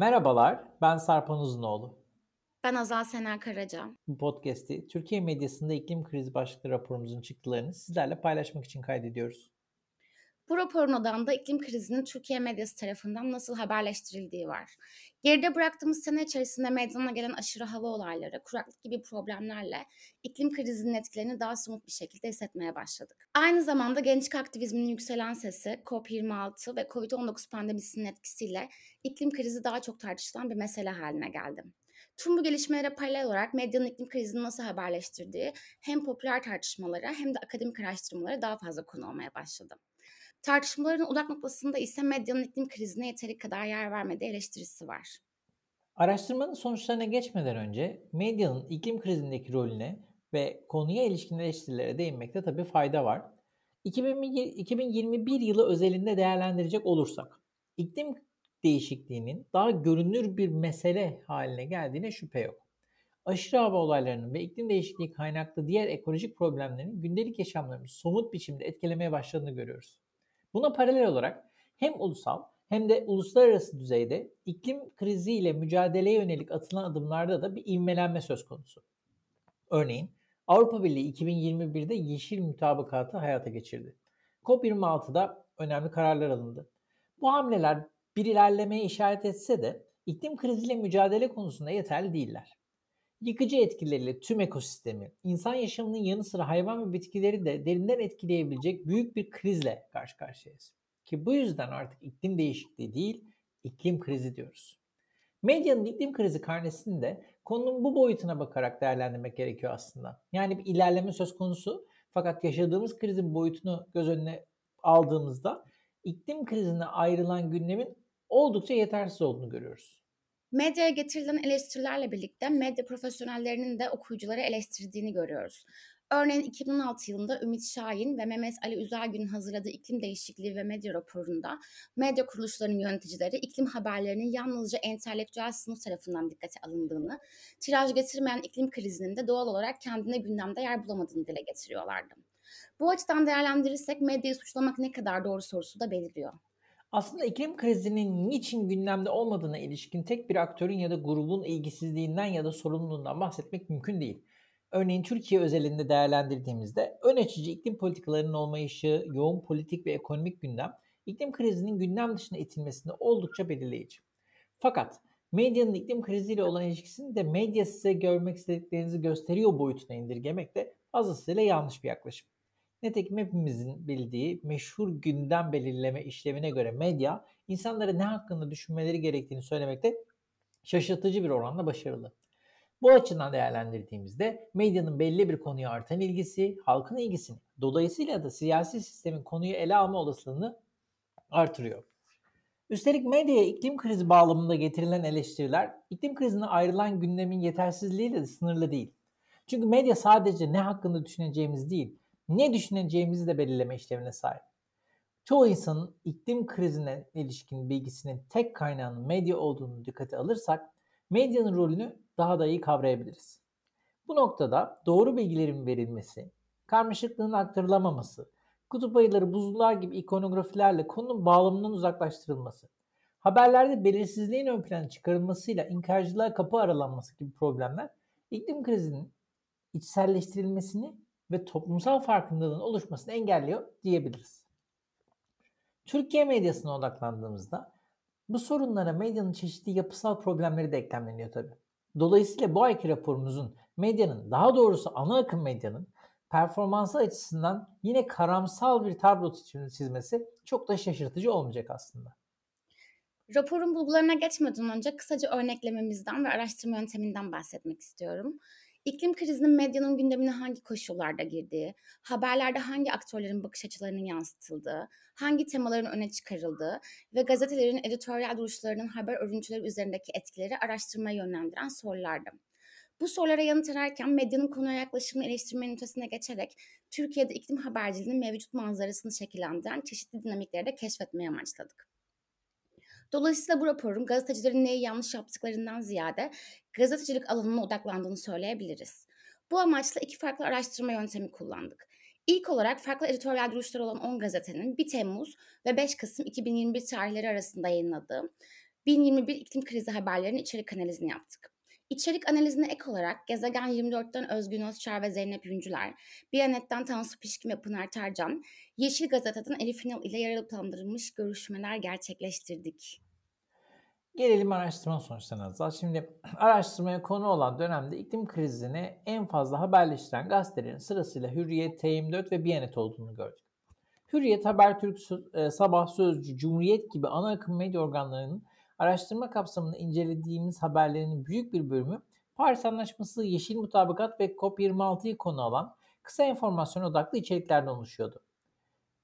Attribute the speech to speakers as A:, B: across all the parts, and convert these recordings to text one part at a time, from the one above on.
A: Merhabalar, ben Sarpan Uzunoğlu.
B: Ben Azal Sener Karaca.
A: Bu podcast'i Türkiye medyasında iklim krizi başlıklı raporumuzun çıktılarını sizlerle paylaşmak için kaydediyoruz.
B: Bu raporun odağında iklim krizinin Türkiye medyası tarafından nasıl haberleştirildiği var. Geride bıraktığımız sene içerisinde meydana gelen aşırı hava olayları, kuraklık gibi problemlerle iklim krizinin etkilerini daha somut bir şekilde hissetmeye başladık. Aynı zamanda gençlik aktivizminin yükselen sesi, COP26 ve COVID-19 pandemisinin etkisiyle iklim krizi daha çok tartışılan bir mesele haline geldi. Tüm bu gelişmelere paralel olarak medyanın iklim krizini nasıl haberleştirdiği hem popüler tartışmalara hem de akademik araştırmalara daha fazla konu olmaya başladı. Tartışmaların odak noktasında ise medyanın iklim krizine yeteri kadar yer vermediği eleştirisi var.
A: Araştırmanın sonuçlarına geçmeden önce medyanın iklim krizindeki rolüne ve konuya ilişkin eleştirilere değinmekte tabii fayda var. 2021 yılı özelinde değerlendirecek olursak, iklim değişikliğinin daha görünür bir mesele haline geldiğine şüphe yok. Aşırı hava olaylarının ve iklim değişikliği kaynaklı diğer ekolojik problemlerin gündelik yaşamlarımızı somut biçimde etkilemeye başladığını görüyoruz. Buna paralel olarak hem ulusal hem de uluslararası düzeyde iklim kriziyle mücadeleye yönelik atılan adımlarda da bir ivmelenme söz konusu. Örneğin Avrupa Birliği 2021'de yeşil mutabakatı hayata geçirdi. COP26'da önemli kararlar alındı. Bu hamleler bir ilerlemeye işaret etse de iklim kriziyle mücadele konusunda yeterli değiller. Yıkıcı etkileriyle tüm ekosistemi, insan yaşamının yanı sıra hayvan ve bitkileri de derinden etkileyebilecek büyük bir krizle karşı karşıyayız. Ki bu yüzden artık iklim değişikliği değil, iklim krizi diyoruz. Medyanın iklim krizi karnesini de konunun bu boyutuna bakarak değerlendirmek gerekiyor aslında. Yani bir ilerleme söz konusu fakat yaşadığımız krizin boyutunu göz önüne aldığımızda iklim krizine ayrılan gündemin oldukça yetersiz olduğunu görüyoruz.
B: Medyaya getirilen eleştirilerle birlikte medya profesyonellerinin de okuyucuları eleştirdiğini görüyoruz. Örneğin 2016 yılında Ümit Şahin ve Mehmet Ali Üzergün'ün hazırladığı iklim değişikliği ve medya raporunda medya kuruluşlarının yöneticileri iklim haberlerinin yalnızca entelektüel sınıf tarafından dikkate alındığını, tiraj getirmeyen iklim krizinin de doğal olarak kendine gündemde yer bulamadığını dile getiriyorlardı. Bu açıdan değerlendirirsek medyayı suçlamak ne kadar doğru sorusu da belirliyor.
A: Aslında iklim krizinin niçin gündemde olmadığına ilişkin tek bir aktörün ya da grubun ilgisizliğinden ya da sorumluluğundan bahsetmek mümkün değil. Örneğin Türkiye özelinde değerlendirdiğimizde ön açıcı iklim politikalarının olmayışı, yoğun politik ve ekonomik gündem, iklim krizinin gündem dışına itilmesinde oldukça belirleyici. Fakat medyanın iklim kriziyle olan ilişkisini de medya size görmek istediklerinizi gösteriyor boyutuna indirgemek de fazlasıyla yanlış bir yaklaşım. Nitekim hepimizin bildiği meşhur gündem belirleme işlemine göre medya insanlara ne hakkında düşünmeleri gerektiğini söylemekte şaşırtıcı bir oranla başarılı. Bu açıdan değerlendirdiğimizde medyanın belli bir konuya artan ilgisi, halkın ilgisini, dolayısıyla da siyasi sistemin konuyu ele alma olasılığını artırıyor. Üstelik medyaya iklim krizi bağlamında getirilen eleştiriler iklim krizine ayrılan gündemin yetersizliğiyle de sınırlı değil. Çünkü medya sadece ne hakkında düşüneceğimiz değil, ne düşüneceğimizi de belirleme işlevine sahip. Çoğu insanın iklim krizine ilişkin bilgisinin tek kaynağının medya olduğunu dikkate alırsak medyanın rolünü daha da iyi kavrayabiliriz. Bu noktada doğru bilgilerin verilmesi, karmaşıklığın aktarılamaması, kutup ayıları, buzullar gibi ikonografilerle konunun bağlamından uzaklaştırılması, haberlerde belirsizliğin ön plana çıkarılmasıyla inkarcılığa kapı aralanması gibi problemler iklim krizinin içselleştirilmesini ve toplumsal farkındalığın oluşmasını engelliyor diyebiliriz. Türkiye medyasına odaklandığımızda bu sorunlara medyanın çeşitli yapısal problemleri de eklemleniyor tabii. Dolayısıyla bu ayki raporumuzun medyanın, daha doğrusu ana akım medyanın performansı açısından yine karamsal bir tablo çizmesi çok da şaşırtıcı olmayacak aslında.
B: Raporun bulgularına geçmeden önce kısaca örneklememizden ve araştırma yönteminden bahsetmek istiyorum. İklim krizinin medyanın gündemine hangi koşullarda girdiği, haberlerde hangi aktörlerin bakış açılarının yansıtıldığı, hangi temaların öne çıkarıldığı ve gazetelerin editoryal duruşlarının haber örüntüleri üzerindeki etkileri araştırmaya yönlendiren sorulardı. Bu sorulara yanıt ararken medyanın konuya yaklaşımını eleştirmenin ötesine geçerek Türkiye'de iklim haberciliğinin mevcut manzarasını şekillendiren çeşitli dinamikleri de keşfetmeye amaçladık. Dolayısıyla bu raporun gazetecilerin neyi yanlış yaptıklarından ziyade gazetecilik alanına odaklandığını söyleyebiliriz. Bu amaçla iki farklı araştırma yöntemi kullandık. İlk olarak farklı editoryal duruşları olan 10 gazetenin 1 Temmuz ve 5 Kasım 2021 tarihleri arasında yayınladığı 1021 iklim krizi haberlerinin içerik analizini yaptık. İçerik analizine ek olarak Gezegen 24'ten Özgün Özçar ve Zeynep Yüncüler, Biyanet'ten Tansu Pişkin ve Pınar Tercan, Yeşil Gazete'den Elif İnal ile yararlandırılmış görüşmeler gerçekleştirdik.
A: Gelelim araştırma sonuçlarına. Şimdi araştırmaya konu olan dönemde iklim krizini en fazla haberleştiren gazetelerin sırasıyla Hürriyet, T24 ve Biyanet olduğunu gördük. Hürriyet, Habertürk, e, Sabah, Sözcü, Cumhuriyet gibi ana akım medya organlarının araştırma kapsamında incelediğimiz haberlerin büyük bir bölümü Paris Anlaşması, Yeşil Mutabakat ve COP26'yı konu alan kısa informasyon odaklı içeriklerden oluşuyordu.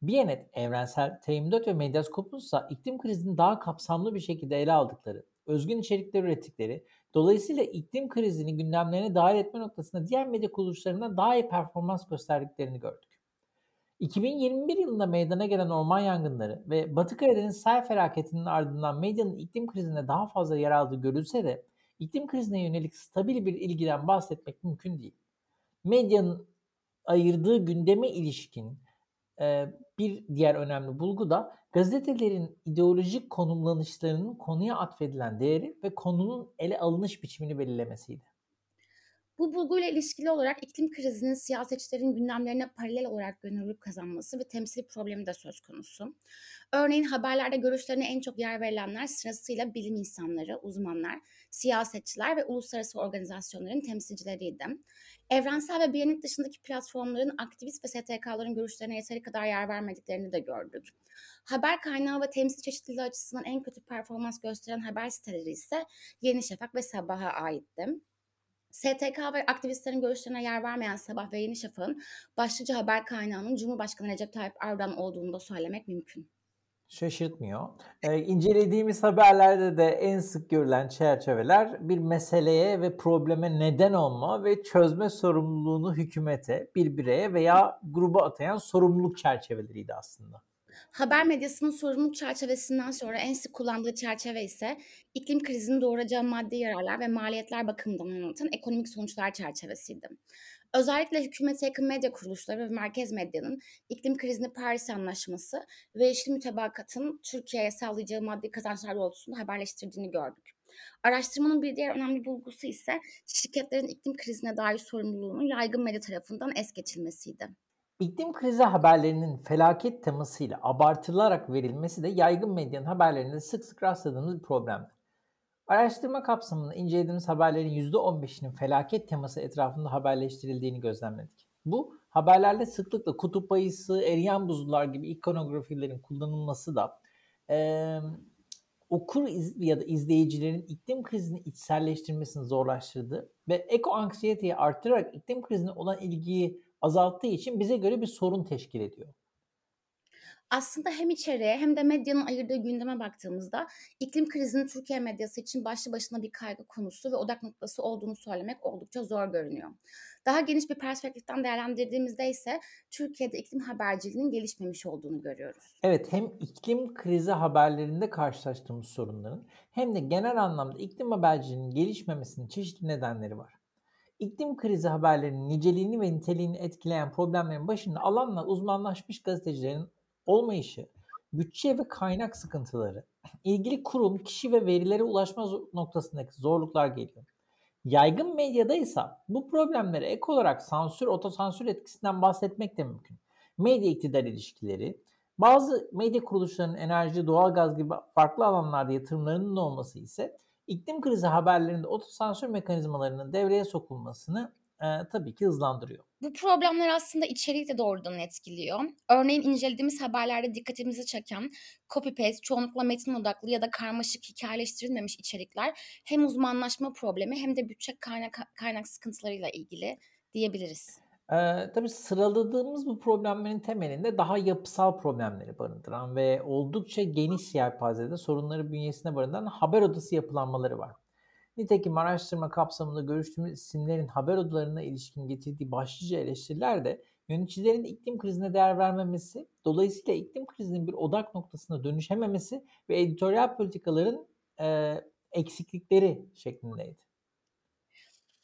A: Biyanet, Evrensel, T24 ve Medyaskop'un ise iklim krizini daha kapsamlı bir şekilde ele aldıkları, özgün içerikler ürettikleri, dolayısıyla iklim krizini gündemlerine dahil etme noktasında diğer medya kuruluşlarından daha iyi performans gösterdiklerini gördük. 2021 yılında meydana gelen orman yangınları ve Batı Karadeniz sel felaketinin ardından medyanın iklim krizinde daha fazla yer aldığı görülse de iklim krizine yönelik stabil bir ilgiden bahsetmek mümkün değil. Medyanın ayırdığı gündeme ilişkin e, bir diğer önemli bulgu da gazetelerin ideolojik konumlanışlarının konuya atfedilen değeri ve konunun ele alınış biçimini belirlemesiydi.
B: Bu bulguyla ilişkili olarak iklim krizinin siyasetçilerin gündemlerine paralel olarak gönüllülük kazanması ve temsili problemi de söz konusu. Örneğin haberlerde görüşlerine en çok yer verilenler sırasıyla bilim insanları, uzmanlar, siyasetçiler ve uluslararası organizasyonların temsilcileriydi. Evrensel ve Biyanet dışındaki platformların aktivist ve STK'ların görüşlerine yeteri kadar yer vermediklerini de gördük. Haber kaynağı ve temsil çeşitliliği açısından en kötü performans gösteren haber siteleri ise Yeni Şafak ve Sabah'a aitti. STK ve aktivistlerin görüşlerine yer vermeyen Sabah ve Yeni Şafak'ın başlıca haber kaynağının Cumhurbaşkanı Recep Tayyip Erdoğan olduğunu da söylemek mümkün.
A: Şaşırtmıyor. Ee, incelediğimiz haberlerde de en sık görülen çerçeveler bir meseleye ve probleme neden olma ve çözme sorumluluğunu hükümete, bir bireye veya gruba atayan sorumluluk çerçeveleriydi aslında.
B: Haber medyasının sorumluluk çerçevesinden sonra en sık kullandığı çerçeve ise iklim krizinin doğuracağı maddi yararlar ve maliyetler bakımından anlatan ekonomik sonuçlar çerçevesiydi. Özellikle hükümete yakın medya kuruluşları ve merkez medyanın iklim krizini Paris Anlaşması ve Yeşil Mütabakat'ın Türkiye'ye sağlayacağı maddi kazançlar doğrultusunda haberleştirdiğini gördük. Araştırmanın bir diğer önemli bulgusu ise şirketlerin iklim krizine dair sorumluluğunun yaygın medya tarafından es geçilmesiydi.
A: İklim krizi haberlerinin felaket temasıyla abartılarak verilmesi de yaygın medyanın haberlerinde sık sık rastladığımız bir problemdir. Araştırma kapsamında incelediğimiz haberlerin %15'inin felaket teması etrafında haberleştirildiğini gözlemledik. Bu haberlerde sıklıkla kutup ayısı, eriyen buzullar gibi ikonografilerin kullanılması da e, okur iz, ya da izleyicilerin iklim krizini içselleştirmesini zorlaştırdı ve eko anksiyeteyi arttırarak iklim krizine olan ilgiyi azalttığı için bize göre bir sorun teşkil ediyor.
B: Aslında hem içeriye hem de medyanın ayırdığı gündeme baktığımızda iklim krizinin Türkiye medyası için başlı başına bir kaygı konusu ve odak noktası olduğunu söylemek oldukça zor görünüyor. Daha geniş bir perspektiften değerlendirdiğimizde ise Türkiye'de iklim haberciliğinin gelişmemiş olduğunu görüyoruz.
A: Evet hem iklim krizi haberlerinde karşılaştığımız sorunların hem de genel anlamda iklim haberciliğinin gelişmemesinin çeşitli nedenleri var. İklim krizi haberlerinin niceliğini ve niteliğini etkileyen problemlerin başında alanla uzmanlaşmış gazetecilerin olmayışı, bütçe ve kaynak sıkıntıları, ilgili kurum, kişi ve verilere ulaşma noktasındaki zorluklar geliyor. Yaygın medyada ise bu problemlere ek olarak sansür, otosansür etkisinden bahsetmek de mümkün. Medya iktidar ilişkileri, bazı medya kuruluşlarının enerji, doğalgaz gibi farklı alanlarda yatırımlarının olması ise iklim krizi haberlerinde otosansür mekanizmalarının devreye sokulmasını e, tabii ki hızlandırıyor.
B: Bu problemler aslında içeriği de doğrudan etkiliyor. Örneğin incelediğimiz haberlerde dikkatimizi çeken copy-paste, çoğunlukla metin odaklı ya da karmaşık hikayeleştirilmemiş içerikler hem uzmanlaşma problemi hem de bütçe kaynak, kaynak sıkıntılarıyla ilgili diyebiliriz.
A: Ee, tabii sıraladığımız bu problemlerin temelinde daha yapısal problemleri barındıran ve oldukça geniş yelpazede sorunları bünyesine barındıran haber odası yapılanmaları var. Nitekim araştırma kapsamında görüştüğümüz isimlerin haber odalarına ilişkin getirdiği başlıca eleştiriler de yöneticilerin iklim krizine değer vermemesi, dolayısıyla iklim krizinin bir odak noktasına dönüşememesi ve editoryal politikaların e, eksiklikleri şeklindeydi.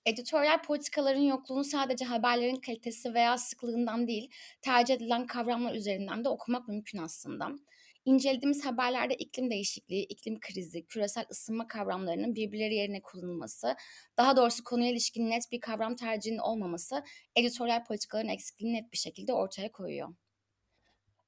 B: Editoryal politikaların yokluğunu sadece haberlerin kalitesi veya sıklığından değil, tercih edilen kavramlar üzerinden de okumak mümkün aslında. İncelediğimiz haberlerde iklim değişikliği, iklim krizi, küresel ısınma kavramlarının birbirleri yerine kullanılması, daha doğrusu konuya ilişkin net bir kavram tercihinin olmaması editoryal politikaların eksikliğini net bir şekilde ortaya koyuyor.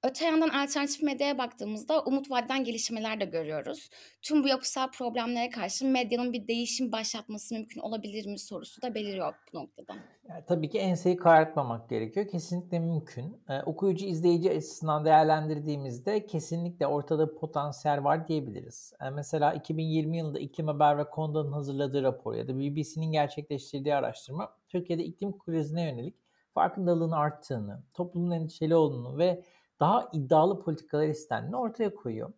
B: Öte yandan alternatif medyaya baktığımızda umut vadeden gelişmeler de görüyoruz. Tüm bu yapısal problemlere karşı medyanın bir değişim başlatması mümkün olabilir mi sorusu da beliriyor bu noktada.
A: Yani tabii ki enseyi karartmamak gerekiyor. Kesinlikle mümkün. Ee, okuyucu, izleyici açısından değerlendirdiğimizde kesinlikle ortada potansiyel var diyebiliriz. Ee, mesela 2020 yılında İklim Haber ve Konda'nın hazırladığı rapor ya da BBC'nin gerçekleştirdiği araştırma Türkiye'de iklim krizine yönelik farkındalığın arttığını, toplumun endişeli olduğunu ve daha iddialı politikalar istendiğini ortaya koyuyor.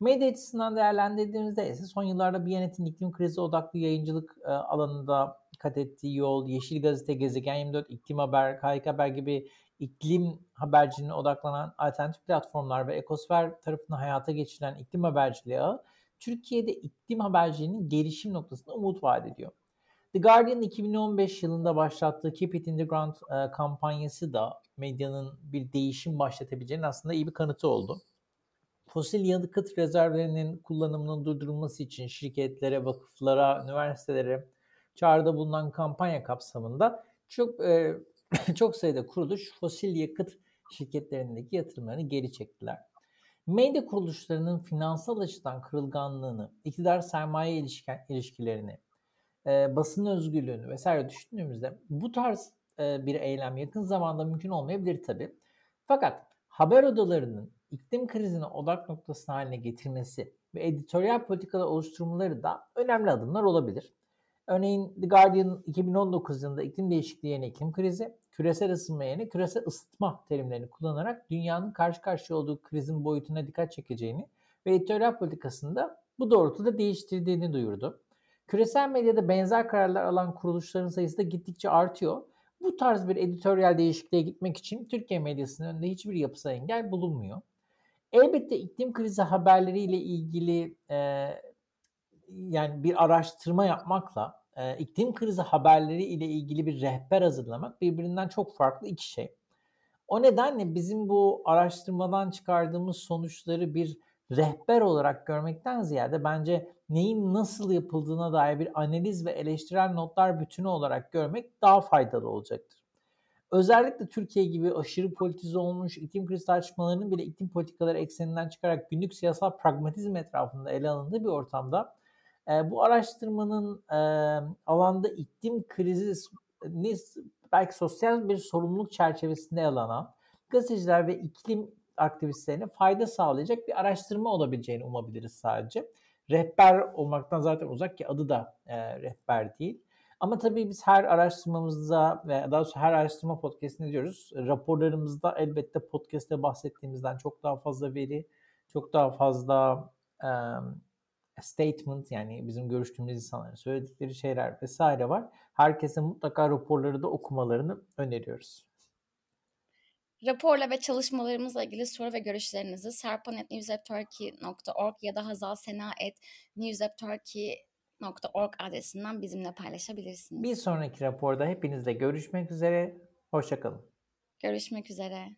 A: Medya açısından değerlendirdiğimizde ise son yıllarda Biyanet'in iklim krizi odaklı yayıncılık e, alanında kat ettiği yol, Yeşil Gazete, Gezegen 24, İklim Haber, Kayık Haber gibi iklim haberciliğine odaklanan alternatif platformlar ve ekosfer tarafından hayata geçirilen iklim haberciliği Türkiye'de iklim haberciliğinin gelişim noktasında umut vaat ediyor. The Guardian 2015 yılında başlattığı Keep It In The Ground e, kampanyası da medyanın bir değişim başlatabileceğinin aslında iyi bir kanıtı oldu. Fosil yakıt rezervlerinin kullanımının durdurulması için şirketlere, vakıflara, üniversitelere çağrıda bulunan kampanya kapsamında çok e, çok sayıda kuruluş fosil yakıt şirketlerindeki yatırımlarını geri çektiler. Medya kuruluşlarının finansal açıdan kırılganlığını, iktidar sermaye ilişkilerini, e, basın özgürlüğünü vesaire düşündüğümüzde bu tarz e, bir eylem yakın zamanda mümkün olmayabilir tabii. Fakat haber odalarının iklim krizine odak noktası haline getirmesi ve editoryal politikalar oluşturmaları da önemli adımlar olabilir. Örneğin The Guardian 2019 yılında iklim değişikliği yerine iklim krizi, küresel ısınma yerine küresel ısıtma terimlerini kullanarak dünyanın karşı karşıya olduğu krizin boyutuna dikkat çekeceğini ve editoryal politikasında bu doğrultuda değiştirdiğini duyurdu. Küresel medyada benzer kararlar alan kuruluşların sayısı da gittikçe artıyor. Bu tarz bir editoryal değişikliğe gitmek için Türkiye medyasının önünde hiçbir yapısal engel bulunmuyor. Elbette iklim krizi haberleriyle ilgili e, yani bir araştırma yapmakla e, iklim krizi haberleri ile ilgili bir rehber hazırlamak birbirinden çok farklı iki şey. O nedenle bizim bu araştırmadan çıkardığımız sonuçları bir rehber olarak görmekten ziyade bence neyin nasıl yapıldığına dair bir analiz ve eleştirel notlar bütünü olarak görmek daha faydalı olacaktır. Özellikle Türkiye gibi aşırı politize olmuş iklim krizi tartışmalarının bile iklim politikaları ekseninden çıkarak günlük siyasal pragmatizm etrafında ele alındığı bir ortamda e, bu araştırmanın e, alanda iklim krizi belki sosyal bir sorumluluk çerçevesinde ele alan gazeteciler ve iklim aktivistlerine fayda sağlayacak bir araştırma olabileceğini umabiliriz sadece. Rehber olmaktan zaten uzak ki adı da e, rehber değil. Ama tabii biz her araştırmamızda ve daha doğrusu her araştırma podcastinde diyoruz. Raporlarımızda elbette podcast'te bahsettiğimizden çok daha fazla veri, çok daha fazla e, statement yani bizim görüştüğümüz insanların söyledikleri şeyler vesaire var. Herkese mutlaka raporları da okumalarını öneriyoruz.
B: Raporla ve çalışmalarımızla ilgili soru ve görüşlerinizi serpan.newsapturkey.org ya da hazalsena.newsapturkey.org adresinden bizimle paylaşabilirsiniz.
A: Bir sonraki raporda hepinizle görüşmek üzere. Hoşçakalın.
B: Görüşmek üzere.